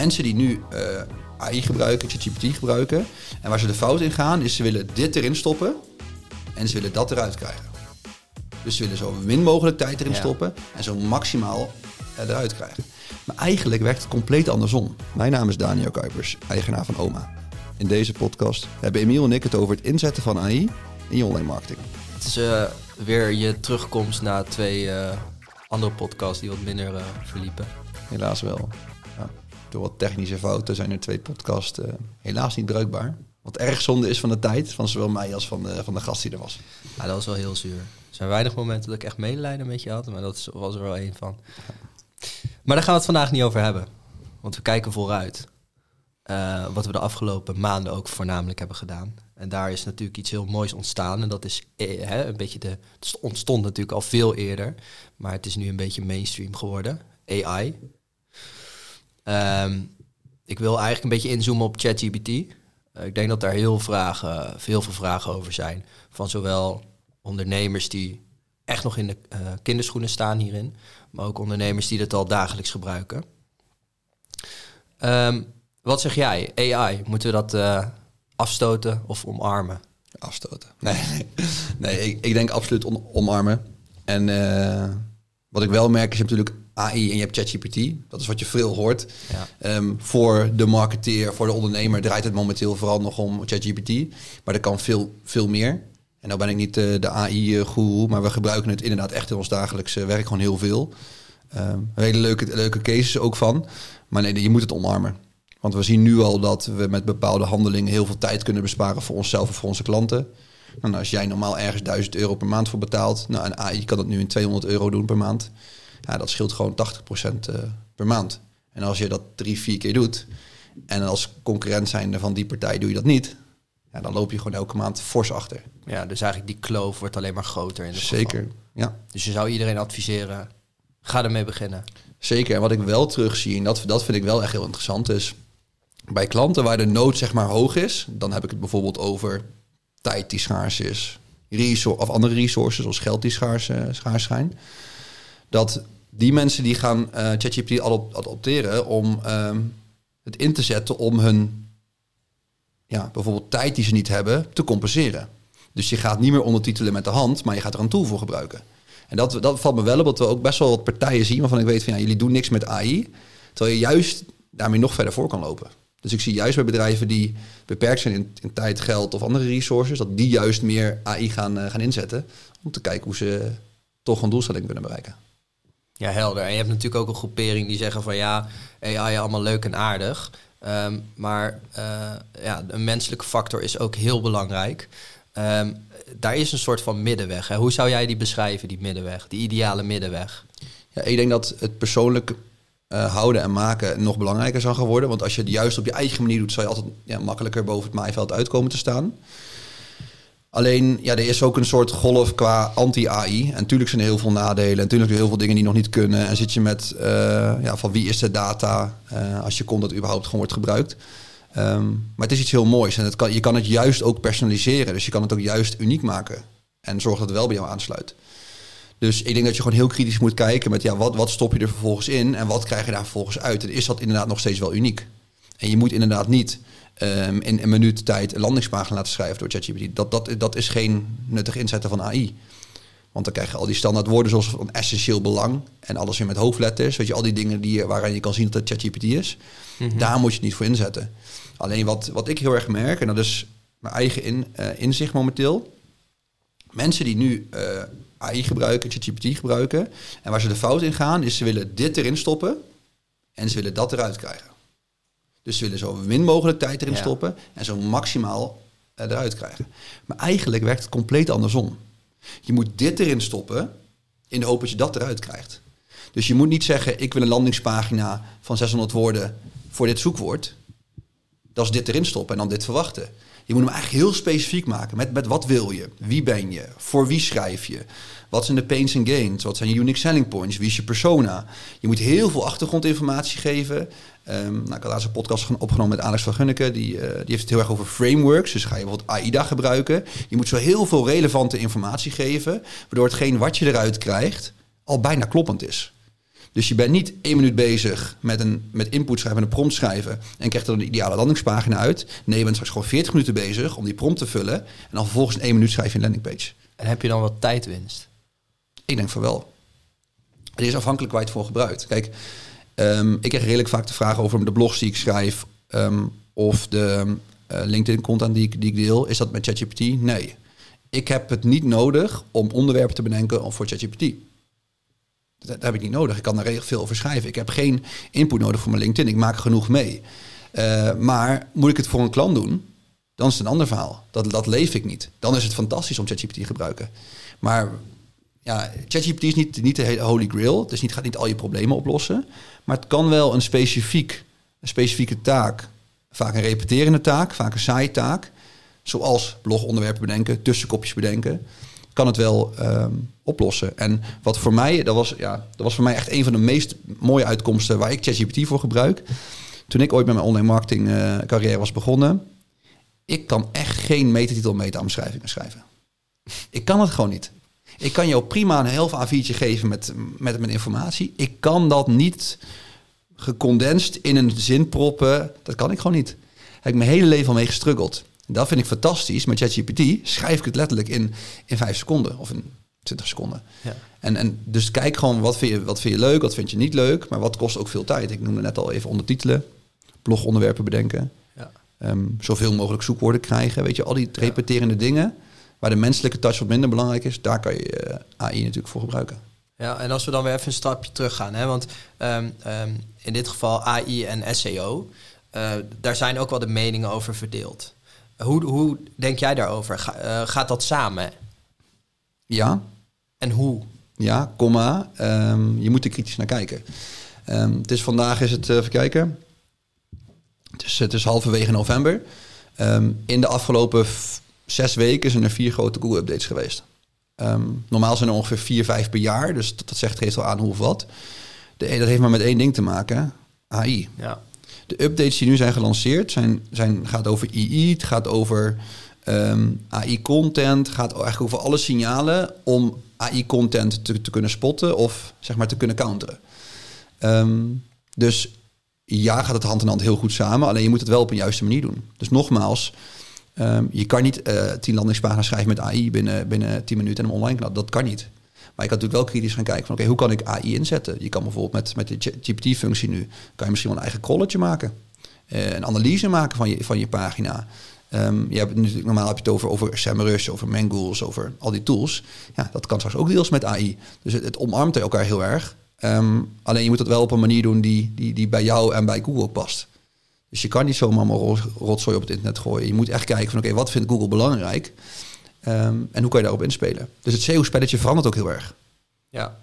Mensen die nu eh, AI gebruiken, ChatGPT gebruiken, en waar ze de fout in gaan, is ze willen dit erin stoppen en ze willen dat eruit krijgen. Dus ze willen zo min mogelijk tijd erin Ja. stoppen en zo maximaal eruit krijgen. Maar eigenlijk werkt het compleet andersom. Mijn naam is Daniel Kuipers, eigenaar van OMA. In deze podcast hebben Emiel en ik het over het inzetten van AI in je online marketing. Het is eh, weer je terugkomst na twee eh, andere podcasts die wat minder verliepen. Helaas wel. Ja, door wat technische fouten zijn er twee podcasts eh, helaas niet bruikbaar. Wat erg zonde is van de tijd, van zowel mij als van de, van de gast die er was. Dat was wel heel zuur. Er zijn weinig momenten dat ik echt medelijden met je had, maar dat was er wel één van. Maar daar gaan we het vandaag niet over hebben. Want we kijken vooruit. Eh, wat we de afgelopen maanden ook voornamelijk hebben gedaan. En daar is natuurlijk iets heel moois ontstaan. En dat is eh, hè, een beetje de. Het ontstond natuurlijk al veel eerder. Maar het is nu een beetje mainstream geworden. AI. Ehm, ik wil eigenlijk een beetje inzoomen op ChatGPT. Eh, ik denk dat daar heel, vragen, veel veel vragen over zijn. Van zowel ondernemers die echt nog in de eh, kinderschoenen staan hierin. Maar ook ondernemers die het al dagelijks gebruiken. Ehm, wat zeg jij? AI, moeten we dat eh, afstoten of omarmen? Afstoten. Nee, nee. ik, ik denk absoluut omarmen. En wat ik wel merk is, natuurlijk AI en je hebt ChatGPT. Dat is wat je veel hoort. Ja. Ehm, voor de marketeer, voor de ondernemer draait het momenteel vooral nog om ChatGPT. Maar er kan veel, veel meer. En nou ben ik niet eh, de AI-goeroe, maar we gebruiken het inderdaad echt in ons dagelijkse werk gewoon heel veel. Ehm hele leuke, leuke cases ook van. Maar nee, je moet het omarmen. Want we zien nu al dat we met bepaalde handelingen heel veel tijd kunnen besparen voor onszelf of voor onze klanten. Nou, als jij normaal ergens 1000 euro per maand voor betaalt, nou, en AI kan dat nu in 200 euro doen per maand. Ja, dat scheelt gewoon 80% eh, per maand. En als je dat drie, vier keer doet, en als concurrent zijnde van die partij doe je dat niet, ja, dan loop je gewoon elke maand fors achter. Ja, dus eigenlijk die kloof wordt alleen maar groter in Zeker, geval. ja. Dus je zou iedereen adviseren, ga ermee beginnen. Zeker. En wat ik wel terugzie, en dat, dat vind ik wel echt heel interessant, is bij klanten waar de nood zeg maar hoog is, dan heb ik het bijvoorbeeld over tijd die schaars is, of andere resources zoals geld die schaars, eh, schaars zijn. Dat die mensen die gaan eh ChatGPT adop- adopteren om ehm, het in te zetten om hun ja, bijvoorbeeld tijd die ze niet hebben te compenseren. Dus je gaat niet meer ondertitelen met de hand, maar je gaat er een tool voor gebruiken. En dat, dat valt me wel op, dat we ook best wel wat partijen zien waarvan ik weet van ja, jullie doen niks met AI. Terwijl je juist daarmee nog verder voor kan lopen. Dus ik zie juist bij bedrijven die beperkt zijn in, in tijd, geld of andere resources, dat die juist meer AI gaan, eh, gaan inzetten. Om te kijken hoe ze toch een doelstelling kunnen bereiken. Ja, helder. En je hebt natuurlijk ook een groepering die zeggen van ja, AI allemaal leuk en aardig. Ehm, maar eh, ja, een menselijke factor is ook heel belangrijk. Ehm, daar is een soort van middenweg. Hè. Hoe zou jij die beschrijven, die middenweg, die ideale middenweg? Ja, ik denk dat het persoonlijk eh, houden en maken nog belangrijker zal gaan worden. Want als je het juist op je eigen manier doet, zal je altijd ja, makkelijker boven het maaiveld uitkomen te staan. Alleen, ja, er is ook een soort golf qua anti-AI. En natuurlijk zijn er heel veel nadelen. En natuurlijk er heel veel dingen die nog niet kunnen. En zit je met, eh, ja, van wie is de data eh, als je dat überhaupt gewoon wordt gebruikt. Ehm, maar het is iets heel moois. En het kan, je kan het juist ook personaliseren. Dus je kan het ook juist uniek maken. En zorg dat het wel bij jou aansluit. Dus ik denk dat je gewoon heel kritisch moet kijken met ja, wat, wat stop je er vervolgens in en wat krijg je daar vervolgens uit. En is dat inderdaad nog steeds wel uniek? En je moet inderdaad niet ehm, in een minuut tijd een landingspagina laten schrijven door ChatGPT. Dat, dat, dat is geen nuttig inzetten van AI. Want dan krijg je al die standaard woorden zoals van essentieel belang en alles weer met hoofdletters. Weet je, al die dingen die, waaraan je kan zien dat het ChatGPT is. Daar moet je het niet voor inzetten. Alleen wat, wat ik heel erg merk, en dat is mijn eigen in, eh, inzicht momenteel. Mensen die nu eh, AI gebruiken, ChatGPT gebruiken, en waar ze de fout in gaan, is ze willen dit erin stoppen en ze willen dat eruit krijgen. Dus ze willen zo min mogelijk tijd erin Ja. stoppen en zo maximaal eruit krijgen. Maar eigenlijk werkt het compleet andersom. Je moet dit erin stoppen in de hoop dat je dat eruit krijgt. Dus je moet niet zeggen, ik wil een landingspagina van 600 woorden voor dit zoekwoord. Dat is dit erin stoppen en dan dit verwachten. Je moet hem eigenlijk heel specifiek maken. Met, met wat wil je? Wie ben je? Voor wie schrijf je? Wat zijn de pains and gains? Wat zijn je unique selling points? Wie is je persona? Je moet heel veel achtergrondinformatie geven. Ehm, nou, ik had laatst een podcast gen- opgenomen met Alex van Gunneke. Die, eh, die heeft het heel erg over frameworks. Dus ga je bijvoorbeeld AIDA gebruiken. Je moet zo heel veel relevante informatie geven. Waardoor hetgeen wat je eruit krijgt al bijna kloppend is. Dus je bent niet één minuut bezig met, een, met input schrijven en een prompt schrijven en krijgt er een ideale landingspagina uit. Nee, je bent straks gewoon 40 minuten bezig om die prompt te vullen en dan vervolgens in één minuut schrijf je een landingpage. En heb je dan wat tijdwinst? Ik denk van wel. Het is afhankelijk waar je het voor gebruikt. Kijk, ehm, ik krijg redelijk vaak de vraag over de blogs die ik schrijf ehm, of de uh, LinkedIn-content die die ik deel. Is dat met ChatGPT? Nee. Ik heb het niet nodig om onderwerpen te bedenken voor ChatGPT. Dat, heb ik niet nodig. Ik kan daar redelijk veel over schrijven. Ik heb geen input nodig voor mijn LinkedIn. Ik maak genoeg mee. Uh, maar moet ik het voor een klant doen? Dan is het een ander verhaal. Dat, dat leef ik niet. Dan is het fantastisch om ChatGPT te gebruiken. Maar ja, ChatGPT is niet, niet de holy grail. Dus niet, gaat niet al je problemen oplossen. Maar het kan wel een, specifiek, een specifieke taak, vaak een repeterende taak, vaak een saaie taak, zoals blogonderwerpen bedenken, tussenkopjes bedenken, kan het wel um, oplossen. En wat voor mij, dat was, ja, dat was voor mij echt een van de meest mooie uitkomsten waar ik ChatGPT voor gebruik. Toen ik ooit met mijn online marketing uh, carrière was begonnen, ik kan echt geen metatitel meta-omschrijvingen schrijven. Ik kan het gewoon niet. Ik kan jou prima een heel A4'tje geven met, met, met informatie. Ik kan dat niet gecondenseerd in een zin proppen. Dat kan ik gewoon niet. Daar heb ik mijn hele leven al mee gestruggeld. En dat vind ik fantastisch. Met ChatGPT schrijf ik het letterlijk in, in vijf seconden of in 20 seconden. Ja. En, en dus kijk gewoon wat vind, je, wat vind je leuk, wat vind je niet leuk, maar wat kost ook veel tijd. Ik noemde net al even ondertitelen, blogonderwerpen bedenken, ja. um, zoveel mogelijk zoekwoorden krijgen. Weet je, al die repeterende dingen. Waar de menselijke touch wat minder belangrijk is, daar kan je uh, eh, AI natuurlijk voor gebruiken. Ja, en als we dan weer even een stapje terug gaan, hè, want um, um, in dit geval AI en SEO, uh, daar zijn ook wel de meningen over verdeeld. Hoe, hoe denk jij daarover? Ga, uh, gaat dat samen? Ja. En hoe? Ja, komma. Um, je moet er kritisch naar kijken. het is vandaag is het, even kijken. Het is, het is halverwege november. in de afgelopen zes weken zijn er vier grote Google-updates geweest. Um, normaal zijn er ongeveer vier, vijf per jaar. Dus dat, dat zegt geeft al aan hoe of wat. De, dat heeft maar met één ding te maken. AI. Ja. De updates die nu zijn gelanceerd zijn, zijn, gaat over AI. Het gaat over um, ehm, AI-content. gaat eigenlijk over alle signalen om AI-content te, te, kunnen spotten of zeg maar te kunnen counteren. Um, dus ja, gaat het hand in hand heel goed samen. Alleen je moet het wel op een juiste manier doen. Dus nogmaals, Um, je kan niet uh, tien landingspagina's schrijven met AI binnen, binnen tien minuten en hem online knallen. Dat kan niet. Maar je kan natuurlijk wel kritisch gaan kijken van oké, hoe kan ik AI inzetten? Je kan bijvoorbeeld met, met de GPT-functie nu, kan je misschien wel een eigen crawlertje maken. Uh, een analyse maken van je, van je pagina. Um, je hebt natuurlijk normaal heb je het over, over SEMrush, over Mangools, over al die tools. Ja, dat kan straks ook deels met AI. Dus het, omarmt elkaar heel erg. Um, alleen je moet het wel op een manier doen die, die, die bij jou en bij Google past. Dus je kan niet zomaar maar rotzooi op het internet gooien. Je moet echt kijken van oké, wat vindt Google belangrijk? Um, en hoe kan je daarop inspelen? Dus het SEO-spelletje verandert ook heel erg. Ja.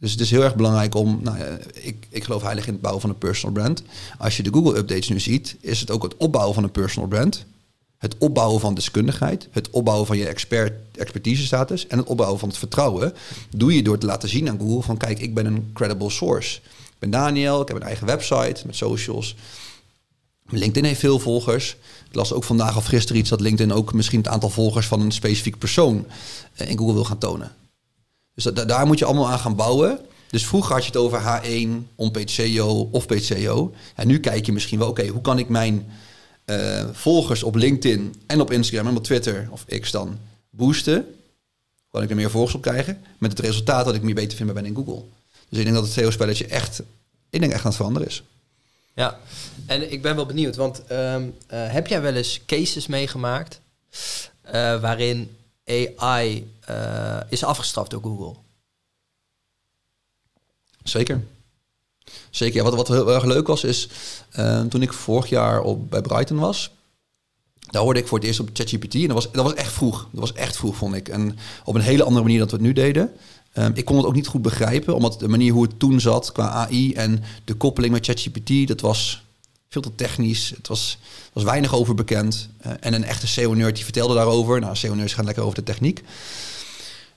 Dus het is heel erg belangrijk om, nou ik, ik geloof heilig in het bouwen van een personal brand. Als je de Google-updates nu ziet, is het ook het opbouwen van een personal brand. Het opbouwen van deskundigheid, het opbouwen van je expert, expertise status en het opbouwen van het vertrouwen. Doe je door te laten zien aan Google van kijk, ik ben een credible source. Ik ben Daniel, ik heb een eigen website met socials. LinkedIn heeft veel volgers. Ik las ook vandaag of gisteren iets dat LinkedIn ook misschien het aantal volgers van een specifiek persoon eh, in Google wil gaan tonen. Dus daar moet je allemaal aan gaan bouwen. Dus vroeger had je het over H1, on-page of SEO. En nu kijk je misschien wel, oké, hoe kan ik mijn uh, volgers op LinkedIn en op Instagram en op Twitter of X dan boosten? Hoe kan ik er meer volgers op krijgen? Met het resultaat dat ik me beter vind ben in Google. Dus ik denk dat het SEO-spelletje echt, ik denk echt aan het veranderen is. Ja, en ik ben wel benieuwd, want um, uh, heb jij wel eens cases meegemaakt uh, waarin AI uh, is afgestraft door Google? Zeker. Zeker. Wat, wat heel erg leuk was, is ehm, toen ik vorig jaar op, bij Brighton was, daar hoorde ik voor het eerst op ChatGPT. En dat was, dat was echt vroeg. Dat was echt vroeg, vond ik. En op een hele andere manier dan we het nu deden. Um, ik kon het ook niet goed begrijpen, omdat de manier hoe het toen zat qua AI en de koppeling met ChatGPT, dat was veel te technisch. Het was, was weinig over bekend. Uh, en een echte SEO-nerd die vertelde daarover. Nou, SEO-nerds gaan lekker over de techniek.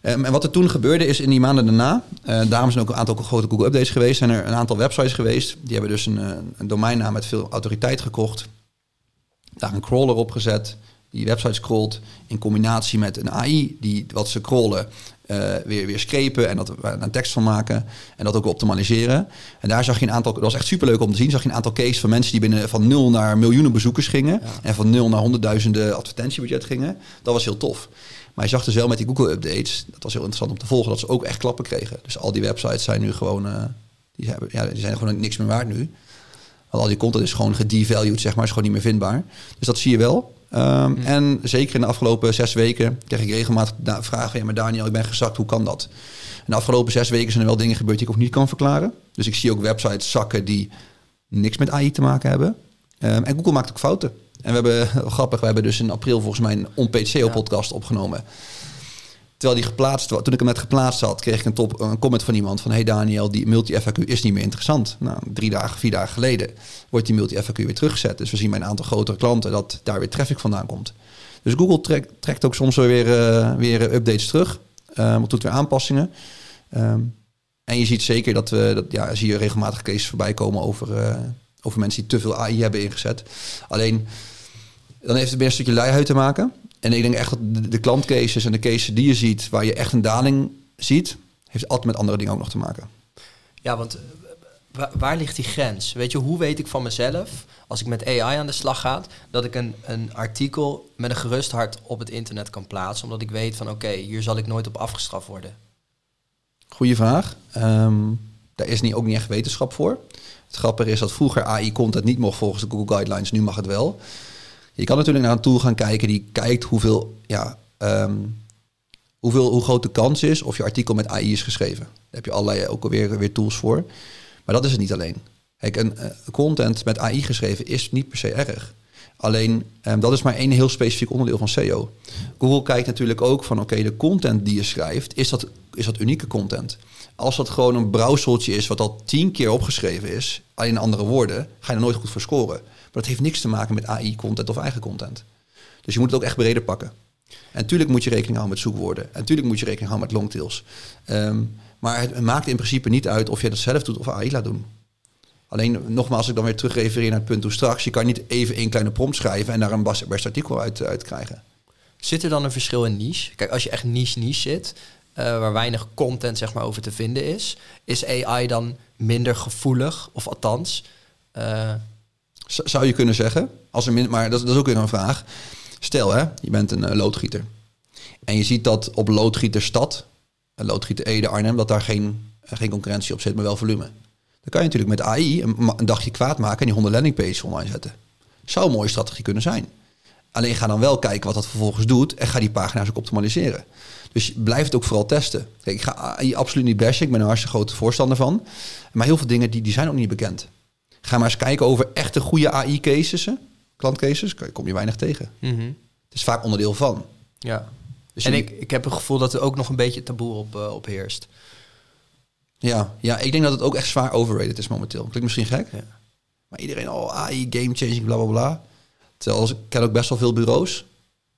Um, en wat er toen gebeurde is in die maanden daarna, uh, daarom zijn ook een aantal grote Google Updates geweest, zijn er een aantal websites geweest. Die hebben dus een, een domeinnaam met veel autoriteit gekocht. Daar een crawler op gezet die website scrolt, in combinatie met een AI die wat ze scrollen eh, weer, weer screpen en dat we daar een tekst van maken en dat ook optimaliseren. En daar zag je een aantal, dat was echt superleuk om te zien, zag je een aantal cases van mensen die binnen van nul naar miljoenen bezoekers gingen en van nul naar honderdduizenden advertentiebudget gingen. Dat was heel tof. Maar je zag dus wel met die Google updates, dat was heel interessant om te volgen, dat ze ook echt klappen kregen. Dus al die websites zijn nu gewoon, uh, die, hebben, ja, die zijn gewoon niks meer waard nu. Want al die content is gewoon gedevalued, zeg maar, is gewoon niet meer vindbaar. Dus dat zie je wel. Um, En zeker in de afgelopen zes weken kreeg ik regelmatig vragen van... ja, maar Daniel, ik ben gezakt, hoe kan dat? In de afgelopen zes weken zijn er wel dingen gebeurd die ik ook niet kan verklaren. Dus ik zie ook websites zakken die niks met AI te maken hebben. Um, en Google maakt ook fouten. En we hebben, grappig, we hebben dus in april volgens mij een on-page-SEO-podcast opgenomen... Terwijl die geplaatst toen ik hem net geplaatst had, kreeg ik een, top, een comment van iemand van: Hey Daniel, die multi-FAQ is niet meer interessant. Nou, drie dagen, vier dagen geleden wordt die multi-FAQ weer teruggezet. Dus we zien bij een aantal grotere klanten dat daar weer traffic vandaan komt. Dus Google trekt, trekt ook soms weer, uh, weer updates terug. Um, doet weer aanpassingen. Um, en je ziet zeker dat we, dat, ja, zie je regelmatig cases voorbij komen over, uh, over mensen die te veel AI hebben ingezet. Alleen, dan heeft het weer een stukje luiheid te maken. En ik denk echt dat de, de klantcases en de cases die je ziet, waar je echt een daling ziet, heeft altijd met andere dingen ook nog te maken. Ja, want eh, waar, ligt die grens? Weet je, hoe weet ik van mezelf, als ik met AI aan de slag ga, dat ik een, een artikel met een gerust hart op het internet kan plaatsen, omdat ik weet van oké, hier zal ik nooit op afgestraft worden? Goeie vraag. Um, daar is niet, ook niet echt wetenschap voor. Het grappige is dat vroeger AI-content niet mocht volgens de Google Guidelines, nu mag het wel. Je kan natuurlijk naar een tool gaan kijken die kijkt hoeveel, ja, um, hoeveel, hoe groot de kans is of je artikel met AI is geschreven. Daar heb je allerlei ook alweer weer tools voor. Maar dat is het niet alleen. Kijk, een uh, content met AI geschreven is niet per se erg. Alleen um, dat is maar één heel specifiek onderdeel van SEO. Google kijkt natuurlijk ook van oké, de content die je schrijft, is dat, is dat unieke content? Als dat gewoon een brouwseltje is wat al tien keer opgeschreven is, alleen in andere woorden, ga je er nooit goed voor scoren. Dat heeft niks te maken met AI-content of eigen content. Dus je moet het ook echt breder pakken. En natuurlijk moet je rekening houden met zoekwoorden. En natuurlijk moet je rekening houden met longtails. Um, maar het maakt in principe niet uit of je dat zelf doet of AI laat doen. Alleen nogmaals, als ik dan weer terug refereer naar het punt hoe straks, je kan niet even één kleine prompt schrijven en daar een best artikel uit, uit krijgen. Zit er dan een verschil in niche? Kijk, als je echt niche niche zit, uh, waar weinig content zeg maar, over te vinden is, is AI dan minder gevoelig? Of althans, uh, zou je kunnen zeggen. Als er min, maar dat, is ook weer een vraag. Stel, hè, je bent een uh, loodgieter. En je ziet dat op loodgieterstad, een loodgieter Ede, Arnhem, dat daar geen, uh, geen concurrentie op zit, maar wel volume. Dan kan je natuurlijk met AI een, dagje kwaad maken en die 100 landingpages online zetten. Zou een mooie strategie kunnen zijn. Alleen ga dan wel kijken wat dat vervolgens doet en ga die pagina's ook optimaliseren. Dus blijf het ook vooral testen. Kijk, ik ga AI absoluut niet bashen, ik ben een hartstikke grote voorstander van. Maar heel veel dingen die, die zijn ook niet bekend. Ga maar eens kijken over echte goede AI-cases, klantcases, kom je weinig tegen. Mm -hmm. Het is vaak onderdeel van. Ja. Dus en ik, ik heb het gevoel dat er ook nog een beetje taboe op, uh, op heerst. Ja, ja, ik denk dat het ook echt zwaar overrated is momenteel. Klinkt misschien gek. Ja. Maar iedereen, oh, AI, game changing, bla bla bla. Terwijl ik ken ook best wel veel bureaus.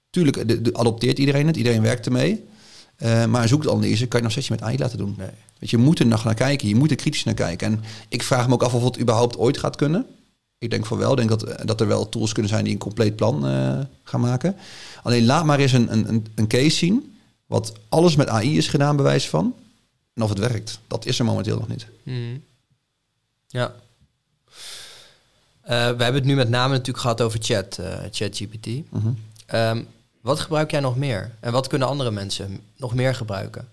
Tuurlijk de, de adopteert iedereen het, iedereen werkt ermee. Uh, maar een zoekanalyse kan je nog steeds met AI laten doen. Nee. Weet je, je moet er nog naar kijken. Je moet er kritisch naar kijken. En ik vraag me ook af of het überhaupt ooit gaat kunnen. Ik denk van wel. Ik denk dat, dat er wel tools kunnen zijn die een compleet plan uh, gaan maken. Alleen laat maar eens een, een, een case zien. Wat alles met AI is gedaan, bewijs van. En of het werkt. Dat is er momenteel nog niet. Mm. Ja. Uh, we hebben het nu met name natuurlijk gehad over chat, ChatGPT. Mm -hmm. um, wat gebruik jij nog meer? En wat kunnen andere mensen nog meer gebruiken?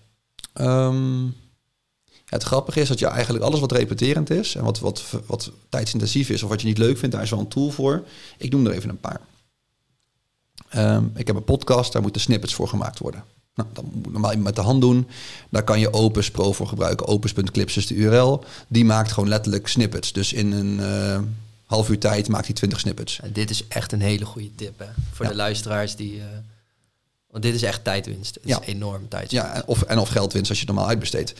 Ja, het grappige is dat je eigenlijk alles wat repeterend is en wat, wat, wat tijdsintensief is of wat je niet leuk vindt, daar is wel een tool voor. Ik noem er even een paar. Um, ik heb een podcast, daar moeten snippets voor gemaakt worden. Nou, dat moet normaal met de hand doen. Daar kan je Opus Pro voor gebruiken. Opus.clips is de URL. Die maakt gewoon letterlijk snippets. Dus in een uh, half uur tijd maakt hij 20 snippets. Ja, dit is echt een hele goede tip hè? voor ja. de luisteraars die. Uh, want dit is echt tijdwinst. Het ja. is enorm tijdwinst. Ja, of, en of geldwinst als je het normaal uitbesteedt.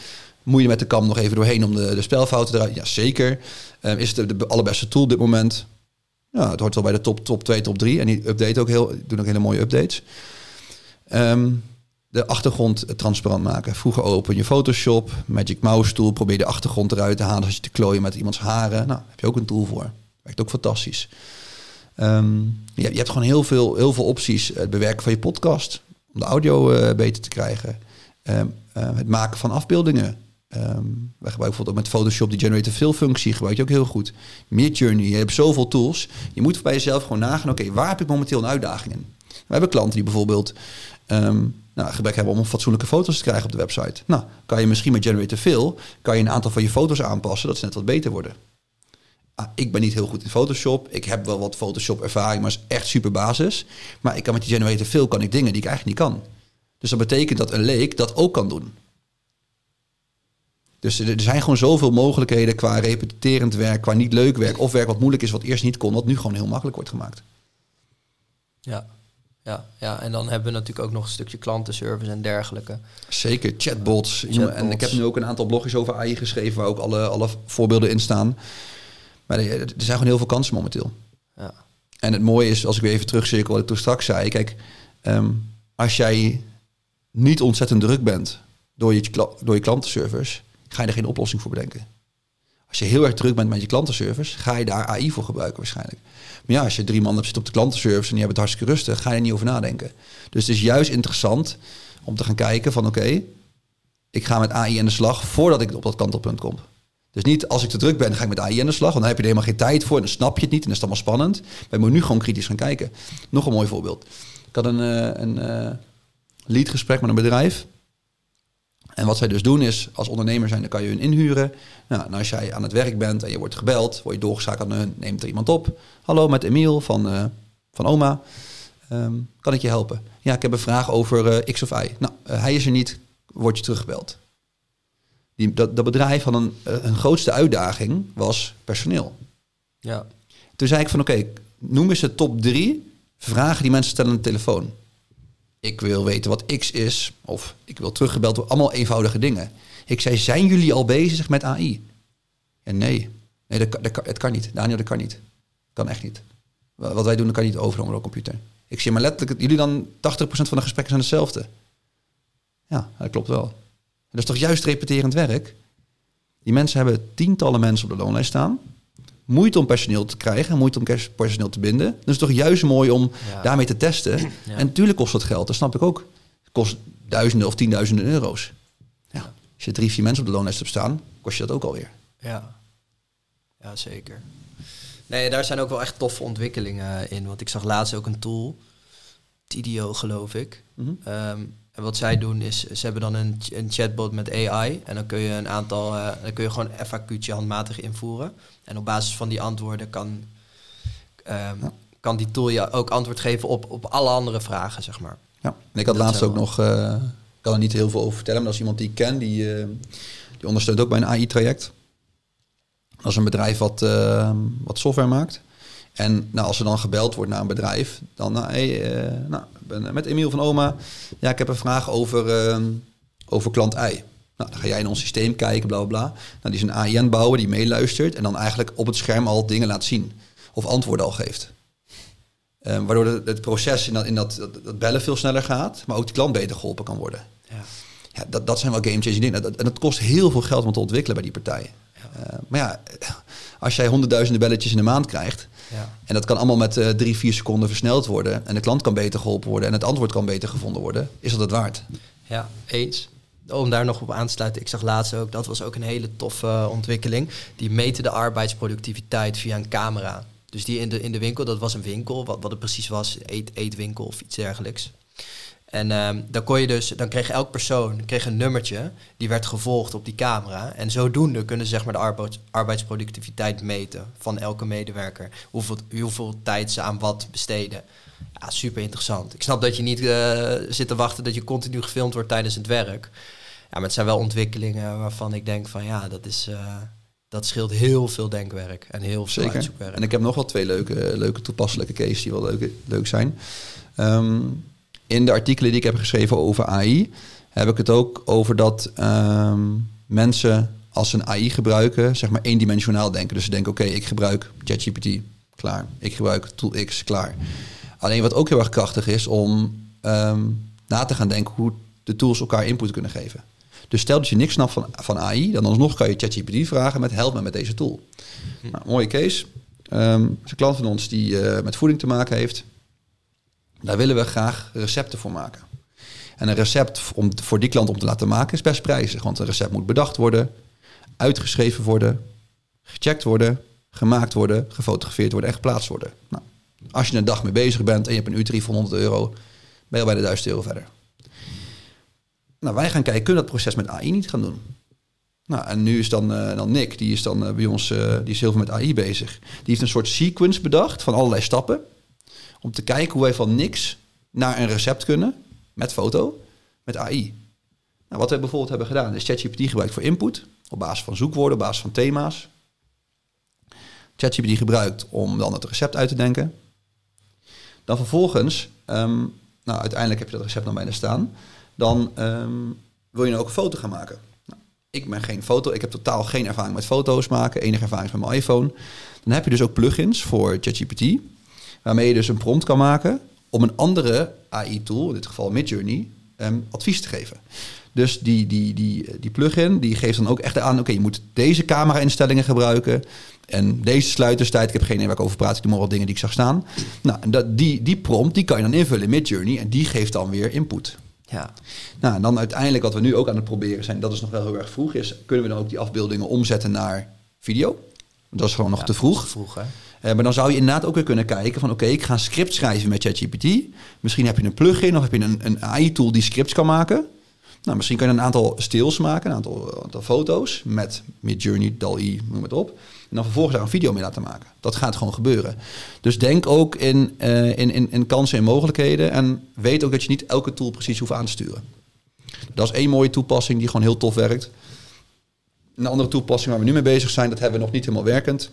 Moet je met de kam nog even doorheen om de, de spelfouten eruit? Ja, zeker. Um, is het de, de allerbeste tool op dit moment? Ja, het hoort wel bij de top, top 2, top 3. En die update ook heel, doen ook hele mooie updates. Um, de achtergrond transparant maken. Vroeger open je Photoshop, Magic Mouse tool, probeer de achtergrond eruit te halen als je te klooien met iemands haren. Nou, heb je ook een tool voor. Werkt ook fantastisch. Ehm, je, je hebt gewoon heel veel, heel veel opties. Het bewerken van je podcast, om de audio eh, beter te krijgen. Ehm, eh, het maken van afbeeldingen. Ehm, wij gebruiken bijvoorbeeld ook met Photoshop die generator fill functie gebruik je ook heel goed. Midjourney, je hebt zoveel tools. Je moet bij jezelf gewoon nagaan, oké, waar heb ik momenteel een uitdaging in? We hebben klanten die bijvoorbeeld um, nou, gebrek hebben om fatsoenlijke foto's te krijgen op de website. Nou, kan je misschien met Generator Fill, kan je een aantal van je foto's aanpassen, dat ze net wat beter worden. Ah, ik ben niet heel goed in Photoshop. Ik heb wel wat Photoshop ervaring, maar is echt super basis. Maar ik kan met die Generator Fill kan ik dingen die ik eigenlijk niet kan. Dus dat betekent dat een leek dat ook kan doen. Dus er zijn gewoon zoveel mogelijkheden qua repeterend werk, qua niet leuk werk of werk wat moeilijk is, wat eerst niet kon, wat nu gewoon heel makkelijk wordt gemaakt. Ja, ja, ja, en dan hebben we natuurlijk ook nog een stukje klantenservice en dergelijke. Zeker, chatbots. En ik heb nu ook een aantal blogjes over AI geschreven waar ook alle, alle voorbeelden in staan. Maar er, zijn gewoon heel veel kansen momenteel. Ja. En het mooie is, als ik weer even terugcirkel wat ik toen straks zei. Kijk, ehm, als jij niet ontzettend druk bent door je, door je klantenservice, ga je er geen oplossing voor bedenken. Als je heel erg druk bent met je klantenservice, ga je daar AI voor gebruiken waarschijnlijk. Maar ja, als je drie man hebt zitten op de klantenservice en je hebt het hartstikke rustig, ga je er niet over nadenken. Dus het is juist interessant om te gaan kijken van oké, ik ga met AI aan de slag voordat ik op dat kantelpunt kom. Dus niet als ik te druk ben, ga ik met AI aan de slag. Want dan heb je er helemaal geen tijd voor en dan snap je het niet en dan is allemaal spannend. Maar moet nu gewoon kritisch gaan kijken. Nog een mooi voorbeeld. Ik had een, uh, een uh, leadgesprek met een bedrijf. En wat zij dus doen is, als ondernemer zijn, dan kan je hun inhuren. Nou, als jij aan het werk bent en je wordt gebeld, word je doorgeschakeld naar hun, neemt er iemand op. Hallo, met Emiel van, uh, van oma. Um, kan ik je helpen? Ja, ik heb een vraag over X of Y. Nou, hij is er niet, word je teruggebeld. Die, dat, dat bedrijf had een, een grootste uitdaging, was personeel. Ja. Toen zei ik van, oké, okay, noem eens de top drie vragen die mensen stellen aan de telefoon ik wil weten wat X is, of ik wil teruggebeld worden. Allemaal eenvoudige dingen. Ik zei, zijn jullie al bezig met AI? En nee, nee dat, dat, het kan niet. Daniel, dat kan niet. Kan echt niet. Wat wij doen, dat kan niet overal op computer. Ik zie maar letterlijk, jullie dan 80% van de gesprekken zijn hetzelfde. Ja, dat klopt wel. Dat is toch juist repeterend werk? Die mensen hebben tientallen mensen op de loonlijst staan moeite om personeel te krijgen, moeite om personeel te binden. Dus toch juist mooi om daarmee te testen. En natuurlijk kost dat geld, dat snap ik ook. Het kost duizenden of tienduizenden euro's. Ja. Als je drie, vier mensen op de loonlijst hebt staan, kost je dat ook alweer. Ja, ja zeker. Nee, daar zijn ook wel echt toffe ontwikkelingen in. Want ik zag laatst ook een tool, Tidio geloof ik. Mm en wat zij doen is, ze hebben dan een, een chatbot met AI. En dan kun je een aantal, uh, dan kun je gewoon FAQ'tje handmatig invoeren. En op basis van die antwoorden kan, um, kan die tool je ook antwoord geven op, op alle andere vragen, zeg maar. Ja, en ik had laatst ook nog, uh, ik kan er niet heel veel over vertellen, maar dat is iemand die ik ken, die, uh, die ondersteunt ook bij een AI-traject. Dat is een bedrijf wat, uh, wat software maakt. En nou, als er dan gebeld wordt naar een bedrijf, dan nou, hey, uh, nou, ben met Emiel van Oma. Ja, ik heb een vraag over, uh, over klant I. Nou, dan ga jij in ons systeem kijken, bla bla bla. Nou, die is een AI bouwen die meeluistert en dan eigenlijk op het scherm al dingen laat zien. Of antwoorden al geeft. Um, waardoor het, het proces in, dat, in dat, dat, bellen veel sneller gaat, maar ook die klant beter geholpen kan worden. Ja. Ja, dat, dat zijn wel game changing dingen. En dat kost heel veel geld om te ontwikkelen bij die partijen. Ja. Uh, maar ja, als jij honderdduizenden belletjes in de maand krijgt, ja. En dat kan allemaal met uh, drie, vier seconden versneld worden. En de klant kan beter geholpen worden en het antwoord kan beter gevonden worden. Is dat het waard? Ja, eens. Om daar nog op aan te sluiten, ik zag laatst ook, dat was ook een hele toffe uh, ontwikkeling. Die meten de arbeidsproductiviteit via een camera. Dus die in de, in de winkel, dat was een winkel, wat, wat het precies was, eet, eetwinkel of iets dergelijks. En um, dan kon je dus, dan kreeg elk persoon kreeg een nummertje, die werd gevolgd op die camera. En zodoende kunnen ze zeg maar de arbeids, arbeidsproductiviteit meten van elke medewerker. Hoeveel, hoeveel tijd ze aan wat besteden. Ja, super interessant. Ik snap dat je niet uh, zit te wachten dat je continu gefilmd wordt tijdens het werk. Ja, maar het zijn wel ontwikkelingen waarvan ik denk van ja, dat is. Uh, dat scheelt heel veel denkwerk en heel veel Zeker. uitzoekwerk. En ik heb nog wel twee leuke, leuke toepasselijke cases die wel leuk, leuk zijn. Um, in de artikelen die ik heb geschreven over AI, heb ik het ook over dat um, mensen als ze een AI gebruiken, zeg maar eendimensionaal denken. Dus ze denken, oké, ik gebruik ChatGPT, klaar. Ik gebruik Tool X, klaar. Alleen wat ook heel erg krachtig is om um, na te gaan denken hoe de tools elkaar input kunnen geven. Dus stel dat je niks snapt van, van AI, dan alsnog kan je ChatGPT vragen met help me met deze tool. Hm. Nou, mooie case. ehm, is een klant van ons die eh, met voeding te maken heeft. Daar willen we graag recepten voor maken. En een recept om, voor die klant om te laten maken is best prijzig. Want een recept moet bedacht worden, uitgeschreven worden, gecheckt worden, gemaakt worden, gefotografeerd worden en geplaatst worden. Nou, als je een dag mee bezig bent en je hebt een uur 300 euro, ben je al bij de 1000 euro verder. Nou, wij gaan kijken, kunnen dat proces met AI niet gaan doen? Nou, en nu is dan, eh, dan Nick, die is dan eh, bij ons, eh, die is heel veel met AI bezig. Die heeft een soort sequence bedacht van allerlei stappen. Om te kijken hoe wij van niks naar een recept kunnen, met foto, met AI. Nou, wat we bijvoorbeeld hebben gedaan, is ChatGPT gebruikt voor input, op basis van zoekwoorden, op basis van thema's. ChatGPT gebruikt om dan het recept uit te denken. Dan vervolgens, ehm, nou uiteindelijk heb je dat recept dan bijna staan. Dan ehm, wil je nou ook een foto gaan maken. Nou, ik ben geen foto, ik heb totaal geen ervaring met foto's maken. Enige ervaring is met mijn iPhone. Dan heb je dus ook plugins voor ChatGPT. Waarmee je dus een prompt kan maken om een andere AI-tool, in dit geval Midjourney, um, advies te geven. Dus die, die, die, die plugin die geeft dan ook echt aan, oké, je moet deze camera-instellingen gebruiken. En deze sluiterstijd, ik heb geen idee waar ik over praat, ik doe maar wat dingen die ik zag staan. Nou, dat, die, die prompt, die kan je dan invullen in Midjourney en die geeft dan weer input. Ja. Nou, en dan uiteindelijk wat we nu ook aan het proberen zijn, dat is nog wel heel erg vroeg, is kunnen we dan ook die afbeeldingen omzetten naar video? Dat is gewoon nog te vroeg. Te vroeg hè? Uh, maar dan zou je inderdaad ook weer kunnen kijken van oké, ik ga een script schrijven met ChatGPT. Misschien heb je een plugin of heb je een, een AI-tool die scripts kan maken. Nou, misschien kan je een aantal stills maken, een aantal, aantal foto's met Midjourney, DAL-E, noem het op. En dan vervolgens daar een video mee laten maken. Dat gaat gewoon gebeuren. Dus denk ook in, uh, in, in, in kansen en mogelijkheden. En weet ook dat je niet elke tool precies hoeft aan te sturen. Dat is één mooie toepassing die gewoon heel tof werkt. Een andere toepassing waar we nu mee bezig zijn, dat hebben we nog niet helemaal werkend.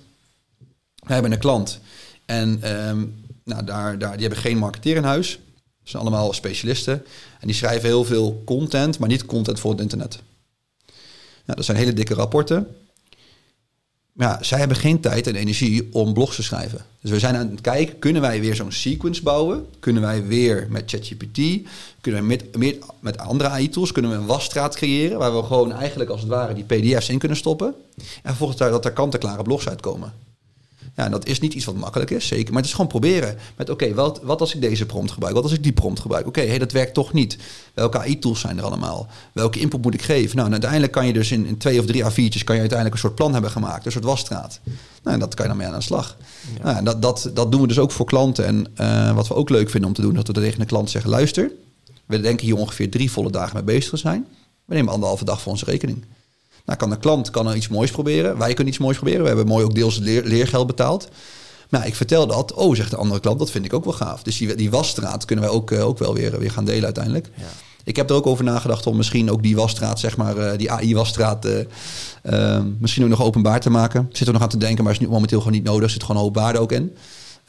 We hebben een klant en um, nou, daar, daar, die hebben geen marketeer in huis. Dat zijn allemaal specialisten. En die schrijven heel veel content, maar niet content voor het internet. Dat zijn hele dikke rapporten. Maar ja, zij hebben geen tijd en energie om blogs te schrijven. Dus we zijn aan het kijken, kunnen wij weer zo'n sequence bouwen? Kunnen wij weer met ChatGPT, kunnen we met, met, andere AI-tools, kunnen we een wasstraat creëren... waar we gewoon eigenlijk als het ware die pdf's in kunnen stoppen... en vervolgens dat er kant-en-klare blogs uitkomen. Ja, dat is niet iets wat makkelijk is, zeker. Maar het is gewoon proberen. Met oké, wat, wat als ik deze prompt gebruik? Wat als ik die prompt gebruik? Oké, hey, dat werkt toch niet. Welke AI-tools zijn er allemaal? Welke input moet ik geven? Nou, en uiteindelijk kan je dus in, in twee of drie A4'tjes... kan je uiteindelijk een soort plan hebben gemaakt. Een soort wasstraat. Nou, en dat kan je dan mee aan de slag. Ja. Nou, dat, dat, dat doen we dus ook voor klanten. En uh, wat we ook leuk vinden om te doen... dat we tegen de klant zeggen... luister, we denken hier ongeveer drie volle dagen mee bezig te zijn. We nemen anderhalve dag voor onze rekening. Nou, kan de klant kan er iets moois proberen. Wij kunnen iets moois proberen. We hebben mooi ook deels leer, leergeld betaald. Maar ik vertel dat. Oh, zegt de andere klant, dat vind ik ook wel gaaf. Dus die, die wasstraat kunnen wij ook, uh, ook wel weer, weer gaan delen uiteindelijk. Ja. Ik heb er ook over nagedacht om misschien ook die wasstraat, zeg maar, uh, die AI-wasstraat, uh, uh, misschien ook nog openbaar te maken. Ik zit er nog aan te denken, maar is nu momenteel gewoon niet nodig. Er zit gewoon een hoop waarde ook in.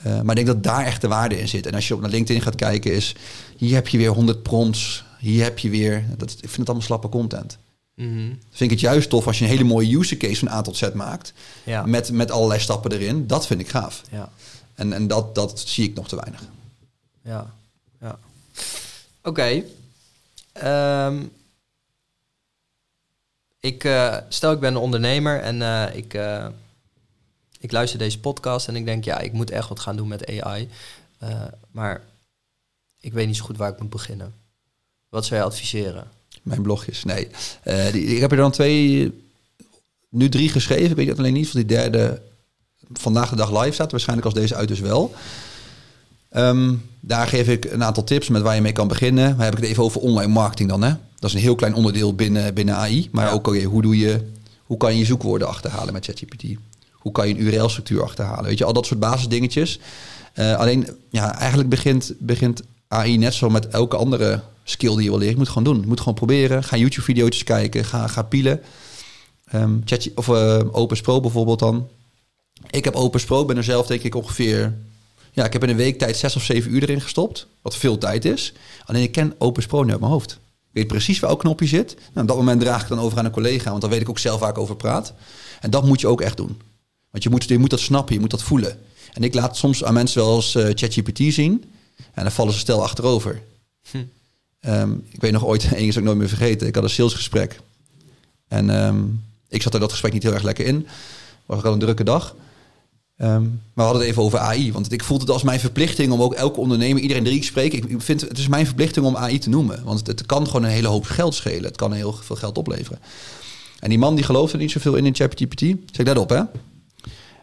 Uh, maar ik denk dat daar echt de waarde in zit. En als je op naar LinkedIn gaat kijken, is hier heb je weer 100 prompts. Hier heb je weer. Dat, ik vind het allemaal slappe content. Mm -hmm. Vind ik het juist tof als je een hele mooie use case van A tot Z maakt. Ja. Met, met allerlei stappen erin. Dat vind ik gaaf. Ja. En, en dat, dat zie ik nog te weinig. Ja, ja. Oké. Okay. Um, ik uh, stel ik ben een ondernemer en uh, ik, uh, ik luister deze podcast en ik denk ja, ik moet echt wat gaan doen met AI. maar ik weet niet zo goed waar ik moet beginnen. Wat zou je adviseren? Mijn blogjes, nee. Uh, die, ik heb er dan twee, nu drie geschreven. Ik weet alleen niet of die derde vandaag de dag live staat. Waarschijnlijk als deze uit dus wel. Um, daar geef ik een aantal tips met waar je mee kan beginnen. Maar heb ik het even over online marketing dan. Hè? Dat is een heel klein onderdeel binnen, binnen AI. Maar ja. ook okay, hoe, doe je, hoe kan je je zoekwoorden achterhalen met ChatGPT? Hoe kan je een URL-structuur achterhalen? Weet je, al dat soort basisdingetjes. Uh, alleen, ja, eigenlijk begint, begint AI net zo met elke andere skill die je wil leren. Je moet gewoon doen. Je moet gewoon proberen. Ga YouTube-video's kijken. Ga, ga pielen. Um, chat, of uh, Opus Pro bijvoorbeeld dan. Ik heb Opus Pro. Ben er zelf denk ik ongeveer... Ja, ik heb in een week tijd zes of zeven uur erin gestopt. Wat veel tijd is. Alleen ik ken Opus Pro nu uit mijn hoofd. Ik weet precies welk knopje zit. Nou, op dat moment draag ik dan over aan een collega. Want dan weet ik ook zelf waar ik over praat. En dat moet je ook echt doen. Want je moet, je moet dat snappen. Je moet dat voelen. En ik laat soms aan mensen wel eens uh, ChatGPT zien. En dan vallen ze stel achterover. Hm. Um, ik weet nog ooit, één is ook nooit meer vergeten. Ik had een salesgesprek. En um, ik zat er dat gesprek niet heel erg lekker in. Was al een drukke dag. Ehm, maar we hadden het even over AI. Want ik voelde het als mijn verplichting om ook elke ondernemer, iedereen die ik spreek, ik vind het is mijn verplichting om AI te noemen. Want het, kan gewoon een hele hoop geld schelen. Het kan heel veel geld opleveren. En die man die geloofde niet zoveel in in ChatGPT. Zeg let op hè.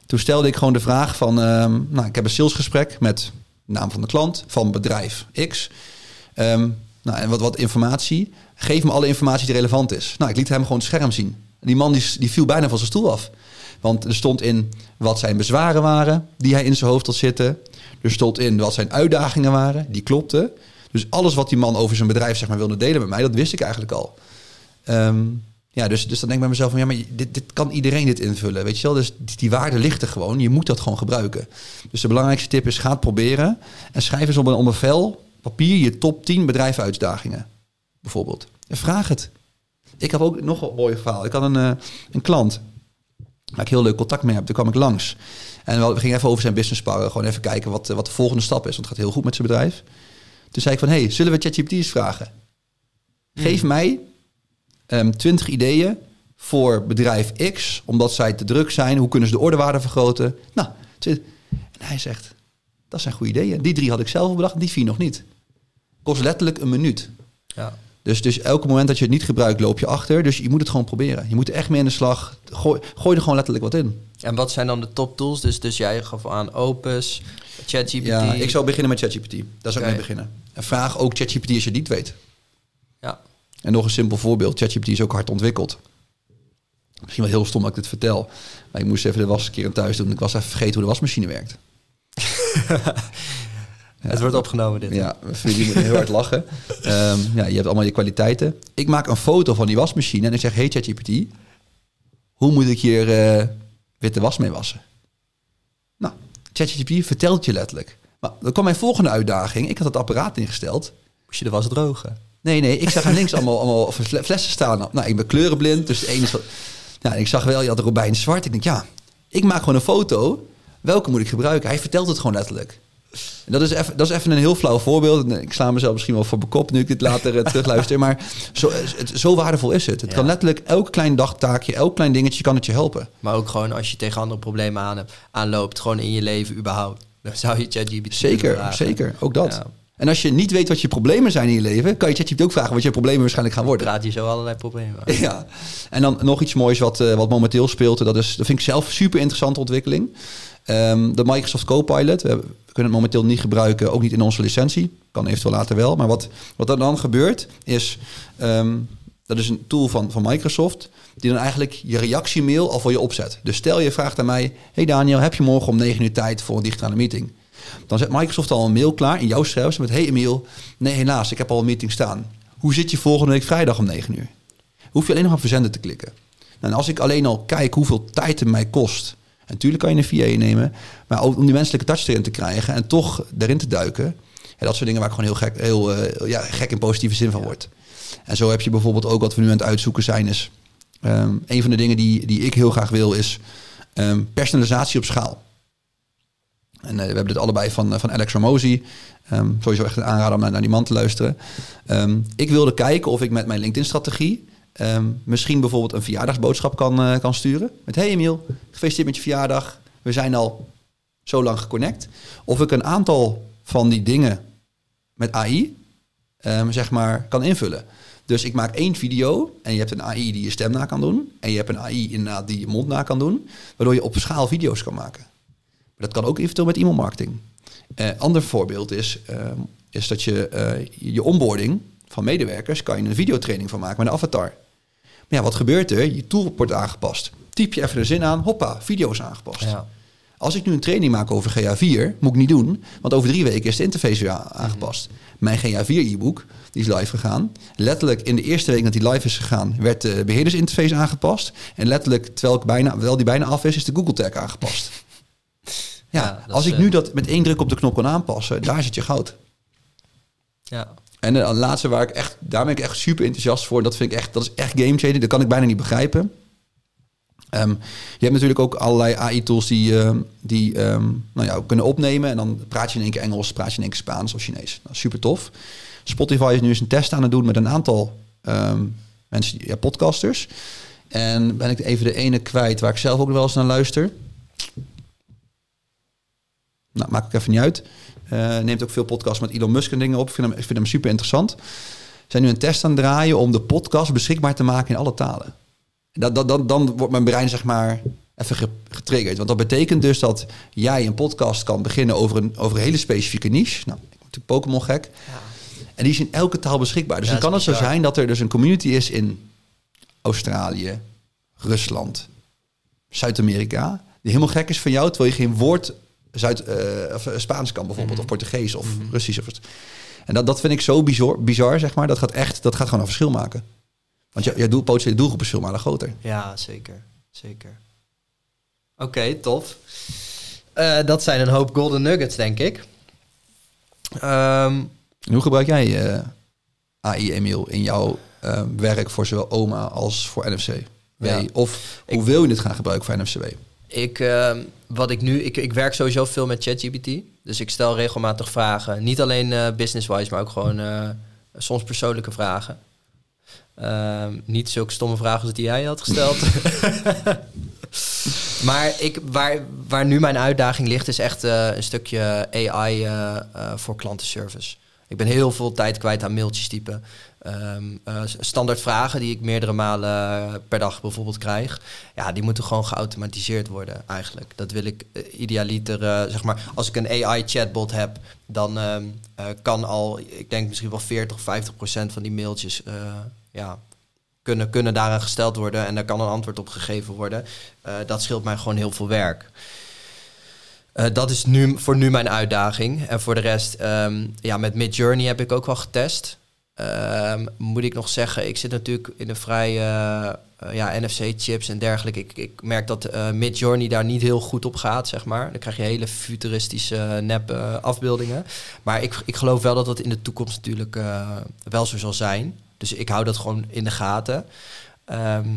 Toen stelde ik gewoon de vraag van, ehm, nou ik heb een salesgesprek met naam van de klant van bedrijf X. Ehm, nou, en wat, wat informatie. Geef me alle informatie die relevant is. Nou, ik liet hem gewoon het scherm zien. Die man die, die viel bijna van zijn stoel af. Want er stond in wat zijn bezwaren waren die hij in zijn hoofd had zitten. Er stond in wat zijn uitdagingen waren, die klopten. Dus alles wat die man over zijn bedrijf zeg maar, wilde delen met mij, dat wist ik eigenlijk al. Ehm, ja, dus, dus dan denk ik bij mezelf van ja, maar dit, dit kan iedereen dit invullen. Weet je wel, dus die, die waarde ligt er gewoon. Je moet dat gewoon gebruiken. Dus de belangrijkste tip is: ga het proberen en schrijf eens op een, op een vel papier je top 10 bedrijfuitdagingen. Bijvoorbeeld. En vraag het. Ik heb ook nog een mooi verhaal. Ik had een, uh, een klant waar ik heel leuk contact mee heb. Toen kwam ik langs. En we gingen even over zijn business sparren. Gewoon even kijken wat, wat de volgende stap is. Want het gaat heel goed met zijn bedrijf. Toen zei ik van, hey, zullen we ChatGPT eens vragen? Geef hmm. mij um, ehm, 20 ideeën voor bedrijf X, omdat zij te druk zijn. Hoe kunnen ze de ordewaarde vergroten? Nou, en hij zegt, dat zijn goede ideeën. Die drie had ik zelf bedacht, die vier nog niet. Kost letterlijk een minuut. Ja. Dus, dus elke moment dat je het niet gebruikt, loop je achter. Dus je moet het gewoon proberen. Je moet er echt mee in de slag. Gooi, gooi er gewoon letterlijk wat in. En wat zijn dan de top tools? Dus, dus jij gaf aan Opus, ChatGPT. Ja, ik zou beginnen met ChatGPT. Daar zou ik mee beginnen. En vraag ook ChatGPT als je het niet weet. En nog een simpel voorbeeld. ChatGPT is ook hard ontwikkeld. Misschien wel heel stom dat ik dit vertel. Maar ik moest even de was een keer thuis doen. Ik was even vergeten hoe de wasmachine werkt. Het wordt opgenomen dit. Ja, jullie moeten heel hard lachen. Um, ja, je hebt allemaal je kwaliteiten. Ik maak een foto van die wasmachine en ik zeg... Hey ChatGPT, hoe moet ik hier uh, witte was mee wassen? Nou, ChatGPT vertelt je letterlijk. Maar dan kwam mijn volgende uitdaging. Ik had het apparaat ingesteld. Moest je de was drogen? Nee, nee. Ik zag links allemaal, allemaal flessen staan. Nou, ik ben kleurenblind, dus de ene is... Wat, ja, ik zag wel, je had Robijn zwart. Ik denk, ja, ik maak gewoon een foto. Welke moet ik gebruiken? Hij vertelt het gewoon letterlijk. En dat is, even, dat is even een heel flauw voorbeeld. Ik sla mezelf misschien wel voor mijn kop nu ik dit later uh, terugluister. Maar zo, het, zo waardevol is het. Het kan letterlijk elk klein dagtaakje, elk klein dingetje kan het je helpen. Maar ook gewoon als je tegen andere problemen aan, aanloopt, gewoon in je leven überhaupt. Dan zou je ChatGPT Zeker, zeker. Ook dat. En als je niet weet wat je problemen zijn in je leven, kan je ChatGPT ook vragen wat je problemen waarschijnlijk gaan worden. Praat je zo allerlei problemen. Ja. En dan nog iets moois wat, uh, wat momenteel speelt. Dat, is, dat vind ik zelf super interessante ontwikkeling. Um, de Microsoft Copilot. We, kunnen het momenteel niet gebruiken, ook niet in onze licentie. Kan eventueel later wel. Maar wat, wat er dan gebeurt, is... Um, dat is een tool van, van Microsoft, die dan eigenlijk je reactiemail al voor je opzet. Dus stel je vraagt aan mij: Hey Daniel, heb je morgen om 9 uur tijd voor een digitale meeting? Dan zet Microsoft al een mail klaar in jouw schrijver met: Hey Emiel, nee, helaas, ik heb al een meeting staan. Hoe zit je volgende week vrijdag om 9 uur? Hoef je alleen nog op verzenden te klikken. Nou, en als ik alleen al kijk hoeveel tijd het mij kost en natuurlijk kan je een VA nemen, maar ook om die menselijke touch erin te krijgen en toch erin te duiken. En dat soort dingen waar ik gewoon heel gek, heel, uh, ja, gek in positieve zin van word. En zo heb je bijvoorbeeld ook wat we nu aan het uitzoeken zijn is. Um, een van de dingen die, die ik heel graag wil is um, personalisatie op schaal. En uh, we hebben dit allebei van, uh, van Alex Ramosi. Um, sowieso echt een aanrader om naar, die man te luisteren. ik wilde kijken of ik met mijn LinkedIn-strategie Um, misschien bijvoorbeeld een verjaardagsboodschap kan, uh, kan sturen. Met hey Emiel, gefeliciteerd met je verjaardag. We zijn al zo lang geconnect. Of ik een aantal van die dingen met AI, ehm, zeg maar, kan invullen. Dus ik maak één video en je hebt een AI die je stem na kan doen. En je hebt een AI inderdaad die je mond na kan doen. Waardoor je op schaal video's kan maken. Maar dat kan ook eventueel met e-mailmarketing. Uh, ander voorbeeld is, uh, is dat je uh, je onboarding van medewerkers... kan je een videotraining van maken met een avatar. Maar ja, wat gebeurt er? Je tool wordt aangepast. Typ je even de zin aan, hoppa, video is aangepast. Ja. Als ik nu een training maak over GA4, moet ik niet doen, want over drie weken is de interface weer aangepast. Mijn GA4 e-book, die is live gegaan. Letterlijk in de eerste week dat die live is gegaan, werd de beheerdersinterface aangepast. En letterlijk, terwijl, ik bijna, terwijl die bijna af is, is de Google Tag aangepast. Ja, als ik nu eh, dat met één druk op de knop kan aanpassen, daar zit je goud. Ja, en de laatste waar ik echt, daar ben ik echt super enthousiast voor. Dat vind ik echt, dat is echt game changing. Dat kan ik bijna niet begrijpen. Um, je hebt natuurlijk ook allerlei AI-tools die, uh, die um, nou ja, kunnen opnemen. En dan praat je in één keer Engels, praat je in één keer Spaans of Chinees. Nou, super tof. Spotify is nu eens een test aan het doen met een aantal um, mensen, ja, podcasters. En ben ik even de ene kwijt waar ik zelf ook wel eens naar luister. Nou, maakt even niet uit. Eh, neemt ook veel podcasts met Elon Musk en dingen op. Ik vind hem, ik vind hem super interessant. Zijn nu een test aan het draaien om de podcast beschikbaar te maken in alle talen. Dat, dat, dan, dan wordt mijn brein zeg maar even ge- getriggerd. Want dat betekent dus dat jij een podcast kan beginnen over een, over een hele specifieke niche. Nou, ik ben natuurlijk Pokémon gek. En die is in elke taal beschikbaar. Dus Ja, dan kan het is zo zijn dat er dus een community is in Australië, Rusland, Zuid-Amerika. Die helemaal gek is van jou, terwijl je geen woord Zuid, eh, of, eh, Spaans kan bijvoorbeeld. Of Portugees of Russisch. Of, en dat, dat vind ik zo bizar, bizar, zeg maar. Dat gaat echt, dat gaat gewoon een verschil maken. Want je, je doel, potentiële doelgroep is veel malen groter. Ja, zeker. Zeker. Oké, tof. Eh, dat zijn een hoop golden nuggets, denk ik. Ehm, hoe gebruik jij eh, AI, Emiel, in jouw werk voor zowel OMA als voor NFCW? Ja. Of hoe wil je dit gaan gebruiken voor NFCW? Ik, ehm, wat ik nu, ik, ik werk sowieso veel met ChatGPT. Dus ik stel regelmatig vragen. Niet alleen eh, business-wise, maar ook gewoon eh, soms persoonlijke vragen. Ehm, niet zulke stomme vragen als die jij had gesteld. maar ik, waar, waar nu mijn uitdaging ligt, is echt eh, een stukje AI voor klantenservice. Ik ben heel veel tijd kwijt aan mailtjes typen. Ehm, eh, standaard vragen die ik meerdere malen per dag bijvoorbeeld krijg. Ja, die moeten gewoon geautomatiseerd worden eigenlijk. Dat wil ik eh, idealiter, eh, zeg maar, als ik een AI-chatbot heb, dan ehm, eh, kan al, ik denk misschien wel 40 of 50 procent van die mailtjes, eh, ja, kunnen, kunnen daaraan gesteld worden en daar kan een antwoord op gegeven worden. Eh, dat scheelt mij gewoon heel veel werk. Eh, dat is nu, voor nu mijn uitdaging. En voor de rest, ehm, ja, met Midjourney heb ik ook wel getest. Ehm, moet ik nog zeggen, ik zit natuurlijk in een vrij eh, eh, ja, NFC-chips en dergelijke. Ik, ik merk dat eh Midjourney daar niet heel goed op gaat, zeg maar. Dan krijg je hele futuristische nep afbeeldingen. Maar ik, ik geloof wel dat dat in de toekomst natuurlijk wel zo zal zijn. Dus ik hou dat gewoon in de gaten. Ehm,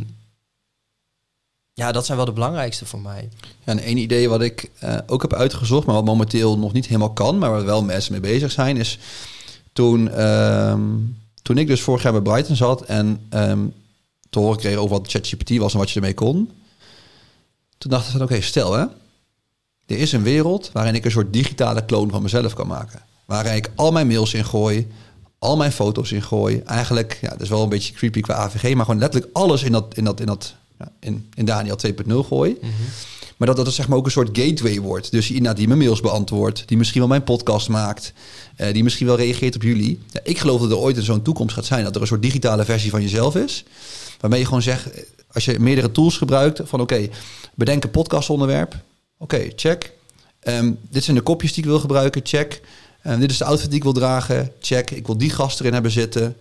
ja, dat zijn wel de belangrijkste voor mij. Ja, en één idee wat ik eh, ook heb uitgezocht, maar wat momenteel nog niet helemaal kan, maar waar wel mensen mee bezig zijn, is toen, ehm, toen ik dus vorig jaar bij Brighton zat en ehm, te horen kreeg over wat ChatGPT was en wat je ermee kon. Toen dacht ik van oké, stel hè, er is een wereld waarin ik een soort digitale kloon van mezelf kan maken. Waarin ik al mijn mails in gooi, al mijn foto's in gooi. Eigenlijk, ja, dat is wel een beetje creepy qua AVG, maar gewoon letterlijk alles in dat, in dat, in dat, in, in Daniel 2.0 gooi. Maar dat dat het zeg maar ook een soort gateway wordt. Dus iemand die mijn mails beantwoordt, die misschien wel mijn podcast maakt, eh, die misschien wel reageert op jullie. Ja, ik geloof dat er ooit zo'n toekomst gaat zijn dat er een soort digitale versie van jezelf is. Waarmee je gewoon zegt, eh, als je meerdere tools gebruikt, van oké, bedenk een podcastonderwerp. Oké, check. Ehm, dit zijn de kopjes die ik wil gebruiken, check. Ehm, dit is de outfit die ik wil dragen, check. Ik wil die gast erin hebben zitten.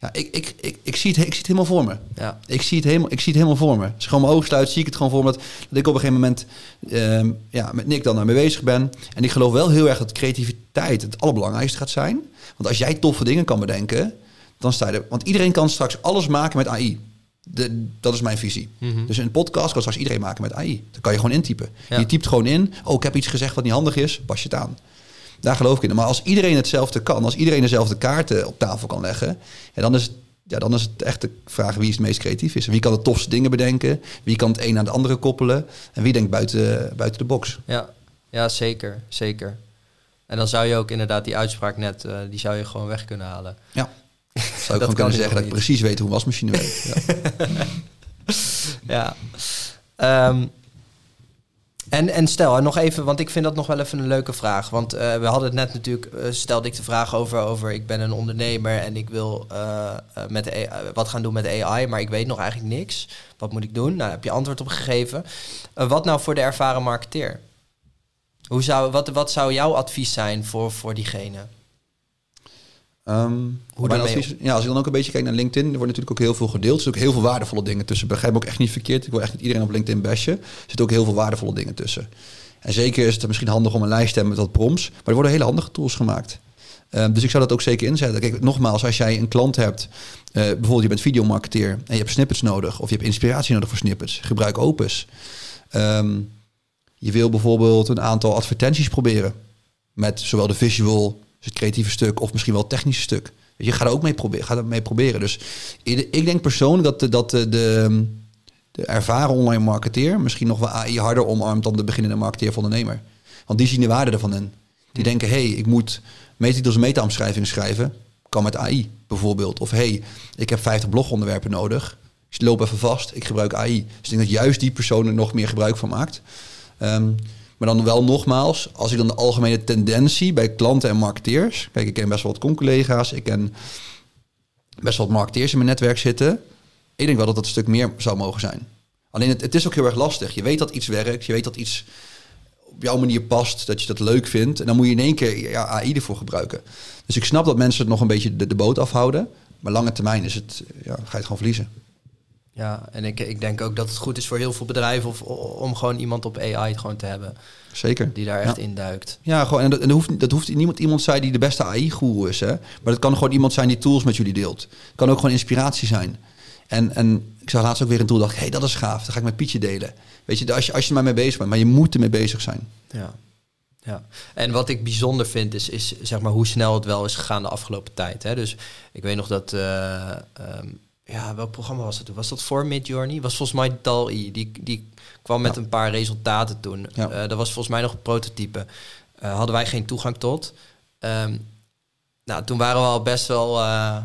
Ja, ik, ik, ik, ik, zie het, ik zie het helemaal voor me. Ja, Ik zie, het helemaal, ik zie het helemaal voor me. Als ik gewoon mijn ogen sluit, zie ik het gewoon voor me. Dat, dat ik op een gegeven moment ehm, ja, met Nick dan daarmee bezig ben. En ik geloof wel heel erg dat creativiteit het allerbelangrijkste gaat zijn. Want als jij toffe dingen kan bedenken, dan sta je er... Want iedereen kan straks alles maken met AI. De, dat is mijn visie. Dus een podcast kan straks iedereen maken met AI. Dan kan je gewoon intypen. Ja. Je typt gewoon in, oh, ik heb iets gezegd wat niet handig is, pas je het aan. Daar geloof ik in. Maar als iedereen hetzelfde kan, als iedereen dezelfde kaarten op tafel kan leggen, ja, dan, is het, ja, dan is het echt de vraag wie is het meest creatief is. Wie kan de tofste dingen bedenken, wie kan het een aan het andere koppelen en wie denkt buiten, buiten de box. ja, ja zeker, zeker. En dan zou je ook inderdaad die uitspraak net, eh, die zou je gewoon weg kunnen halen. Ja. Zou ik Dat gewoon kunnen zeggen dat ik precies weet hoe een wasmachine werkt. Ja. Ja. Ehm, en, en stel, nog even, want ik vind dat nog wel even een leuke vraag. Want eh, we hadden het net natuurlijk, eh, stelde ik de vraag over, over ik ben een ondernemer en ik wil eh, met wat gaan doen met AI, maar ik weet nog eigenlijk niks. Wat moet ik doen? Nou, daar heb je antwoord op gegeven. Wat nou voor de ervaren marketeer? Hoe zou, wat, wat zou jouw advies zijn voor, voor diegene? Ehm, Hoe daarmee advies- ja, als ik dan ook een beetje kijk naar LinkedIn, er wordt natuurlijk ook heel veel gedeeld. Er zitten ook heel veel waardevolle dingen tussen. Begrijp me ook echt niet verkeerd. Ik wil echt niet iedereen op LinkedIn bashen. Er zitten ook heel veel waardevolle dingen tussen. En zeker is het misschien handig om een lijst te hebben met wat prompts. Maar er worden hele handige tools gemaakt. Ehm, dus ik zou dat ook zeker inzetten. Kijk, nogmaals, als jij een klant hebt, eh, bijvoorbeeld je bent videomarketeer en je hebt snippets nodig, of je hebt inspiratie nodig voor snippets, gebruik Opus. Ehm, je wil bijvoorbeeld een aantal advertenties proberen met zowel de visual, dus het creatieve stuk, of misschien wel het technische stuk. Je, ga er ook mee proberen. Ga er mee proberen. Dus ik denk persoonlijk dat de, dat de, de, de ervaren online marketeer misschien nog wel AI harder omarmt dan de beginnende marketeer of ondernemer. Want die zien de waarde ervan in. Die denken, hé, hey, ik moet meetitels en meta-omschrijvingen schrijven. Kan met AI bijvoorbeeld. Of hé, hey, ik heb 50 blogonderwerpen nodig. Ik loop even vast, ik gebruik AI. Dus ik denk dat juist die persoon er nog meer gebruik van maakt. Um, maar dan wel nogmaals, als ik dan de algemene tendentie bij klanten en marketeers... Kijk, ik ken best wel wat collega's, ik ken best wel wat marketeers in mijn netwerk zitten. Ik denk wel dat dat een stuk meer zou mogen zijn. Alleen het, het is ook heel erg lastig. Je weet dat iets werkt, je weet dat iets op jouw manier past, dat je dat leuk vindt. En dan moet je in één keer ja, AI ervoor gebruiken. Dus ik snap dat mensen het nog een beetje de, de boot afhouden. Maar lange termijn is het, ja, ga je het gewoon verliezen. Ja, en ik, ik denk ook dat het goed is voor heel veel bedrijven of, om gewoon iemand op AI gewoon te hebben. Zeker. Die daar echt in duikt. Ja, gewoon, en dat, en dat hoeft, dat hoeft niemand iemand zijn die de beste AI-goeroe is. Hè? Maar dat kan gewoon iemand zijn die tools met jullie deelt. Het kan ook gewoon inspiratie zijn. En, en ik zag laatst ook weer een tool, dacht hé, hey, dat is gaaf. Dan ga ik met Pietje delen. Weet je, als je, als je er maar mee bezig bent. Maar je moet ermee bezig zijn. Ja. Ja, en wat ik bijzonder vind is, is zeg maar hoe snel het wel is gegaan de afgelopen tijd. Hè? Dus ik weet nog dat uh, ja, welk programma was het toen? Was dat voor Midjourney? Was volgens mij DAL-E. Die, die kwam met een paar resultaten toen. Ja. Uh, dat was volgens mij nog een prototype. Uh, hadden wij geen toegang tot. Um, nou, toen waren we al best wel uh,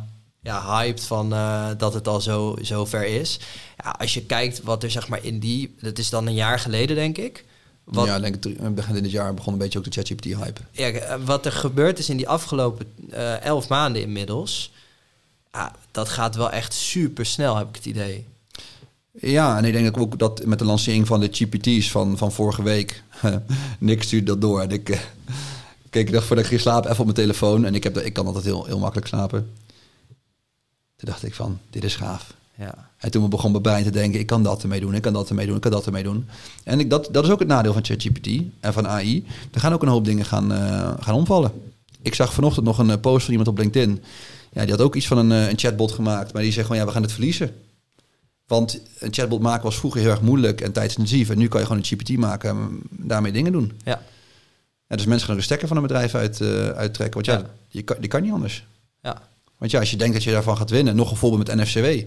ja, hyped van dat het al zo, zo ver is. Ja, als je kijkt wat er zeg maar in die... Dat is dan een jaar geleden, denk ik. Wat, ja, denk ik, begin dit jaar begon een beetje ook de ChatGPT-hype. Ja, wat er gebeurd is in die afgelopen elf maanden inmiddels ja, dat gaat wel echt super snel, heb ik het idee. Ja, en ik denk ook dat met de lancering van de GPT's van, van vorige week, Nick stuurde dat door. En ik uh, keek de dag voordat ik ging slapen even op mijn telefoon. En ik, heb, ik kan altijd heel, heel makkelijk slapen. Toen dacht ik van, dit is gaaf. Ja. En toen begon mijn brein te denken, ik kan dat ermee doen, ik kan dat ermee doen, ik kan dat ermee doen. En ik, dat, dat is ook het nadeel van ChatGPT en van AI. Er gaan ook een hoop dingen gaan, uh, gaan omvallen. Ik zag vanochtend nog een eh, post van iemand op LinkedIn ja, die had ook iets van een, een chatbot gemaakt. Maar die zegt gewoon, ja, we gaan het verliezen. Want een chatbot maken was vroeger heel erg moeilijk en tijdsintensief. En nu kan je gewoon een GPT maken en daarmee dingen doen. Ja. ja dus mensen gaan er een stekker van een bedrijf uit, uh, uittrekken. Want ja, ja. Je kan, die kan niet anders. Ja. Want ja, als je denkt dat je daarvan gaat winnen, nog een voorbeeld met NFCW.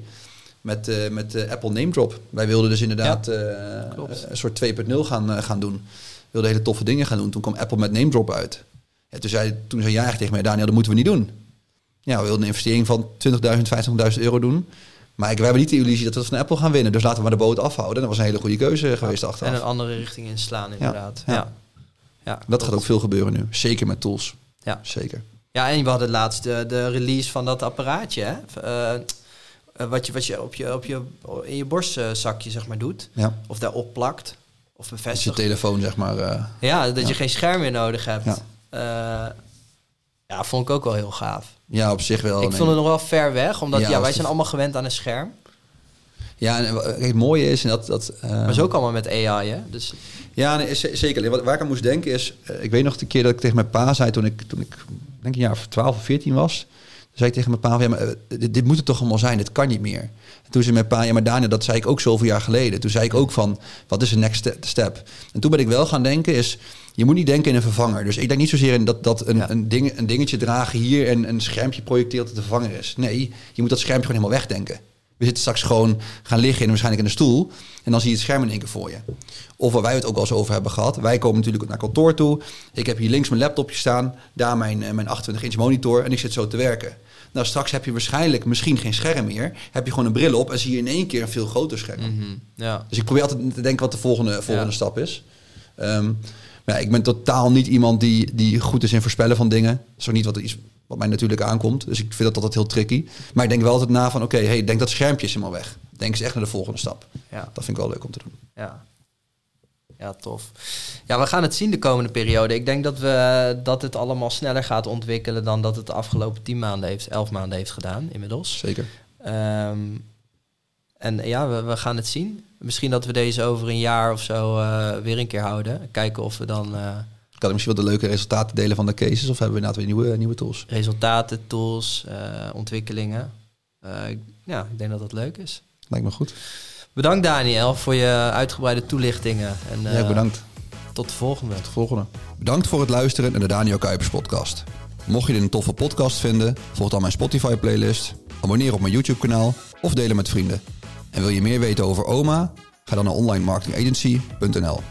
Met, uh, met uh, Apple Name Drop. Wij wilden dus inderdaad een soort 2.0 gaan, gaan doen. We wilden hele toffe dingen gaan doen. Toen kwam Apple met Name Drop uit. Ja, toen, zei, toen zei jij tegen mij, Daniel, dat moeten we niet doen ja, we wilden een investering van 20.000, 50.000 euro doen. Maar ik, we hebben niet de illusie dat we van Apple gaan winnen. Dus laten we maar de boot afhouden. Dat was een hele goede keuze geweest achteraf. En een andere richting inslaan inderdaad. Ja, ja. ja. dat gaat ook veel gebeuren nu. Zeker met tools. Ja. Zeker. Ja, en we hadden laatst de, de release van dat apparaatje. Hè? Uh, wat je, wat je, op je, op je in je borstzakje zeg maar doet. Ja. Of daarop plakt. Of bevestigt. je telefoon zeg maar... Uh, ja, dat je geen scherm meer nodig hebt. Ja. Ja, vond ik ook wel heel gaaf. Ja, op zich wel. Ik vond het nog wel ver weg, omdat ja, wij zijn allemaal gewend aan een scherm. Ja, en het mooie is dat... dat uh, maar zo ook allemaal met AI, hè? Dus... Ja, nee, zeker. Wat, waar ik aan moest denken is... Uh, ik weet nog de keer dat ik tegen mijn pa zei... toen ik, toen ik denk een jaar of 12 of 14 was... toen zei ik tegen mijn pa... Ja, maar, dit, dit, moet het toch allemaal zijn? Dit kan niet meer. En toen zei mijn pa... Ja, maar Daniel, dat zei ik ook zoveel jaar geleden. Toen zei ik ook van... Wat is de next step? En toen ben ik wel gaan denken is je moet niet denken in een vervanger. Dus ik denk niet zozeer in dat, dat een, een, ding, een dingetje dragen hier en een schermpje projecteert dat de vervanger is. Nee, je moet dat schermpje gewoon helemaal wegdenken. We zitten straks gewoon gaan liggen in waarschijnlijk in een stoel. En dan zie je het scherm in één keer voor je. Of waar wij het ook al eens over hebben gehad. Wij komen natuurlijk naar kantoor toe. Ik heb hier links mijn laptopje staan. Daar mijn, eh, mijn 28 inch monitor. En ik zit zo te werken. Nou, straks heb je waarschijnlijk misschien geen scherm meer. Heb je gewoon een bril op en zie je in één keer een veel groter scherm. Mm ja. Dus ik probeer altijd te denken wat de volgende, volgende stap is. Um, ja, ik ben totaal niet iemand die, die goed is in voorspellen van dingen. Dat is ook niet wat, iets, wat mij natuurlijk aankomt. Dus ik vind dat altijd heel tricky. Maar ik denk wel altijd na van, oké, hey, denk dat schermpje is helemaal weg. Denk eens echt naar de volgende stap. Ja. Dat vind ik wel leuk om te doen. Ja. Ja, tof. Ja, we gaan het zien de komende periode. Ik denk dat, we, dat het allemaal sneller gaat ontwikkelen dan dat het de afgelopen tien maanden heeft, elf maanden heeft gedaan inmiddels. Zeker. Um, en ja, we, we gaan het zien. Misschien dat we deze over een jaar of zo uh, weer een keer houden. Kijken of we dan... Uh, kan ik misschien wat de leuke resultaten delen van de cases? Of hebben we inderdaad weer nieuwe, nieuwe tools? Resultaten, tools, ontwikkelingen. ja, ik denk dat dat leuk is. Lijkt me goed. Bedankt Daniel voor je uitgebreide toelichtingen. En, ja, bedankt. Tot de volgende. Tot de volgende. Bedankt voor het luisteren naar de Daniel Kuipers podcast. Mocht je dit een toffe podcast vinden, volg dan mijn Spotify playlist, abonneer op mijn YouTube kanaal of delen met vrienden. En wil je meer weten over OMA? Ga dan naar onlinemarketingagency.nl.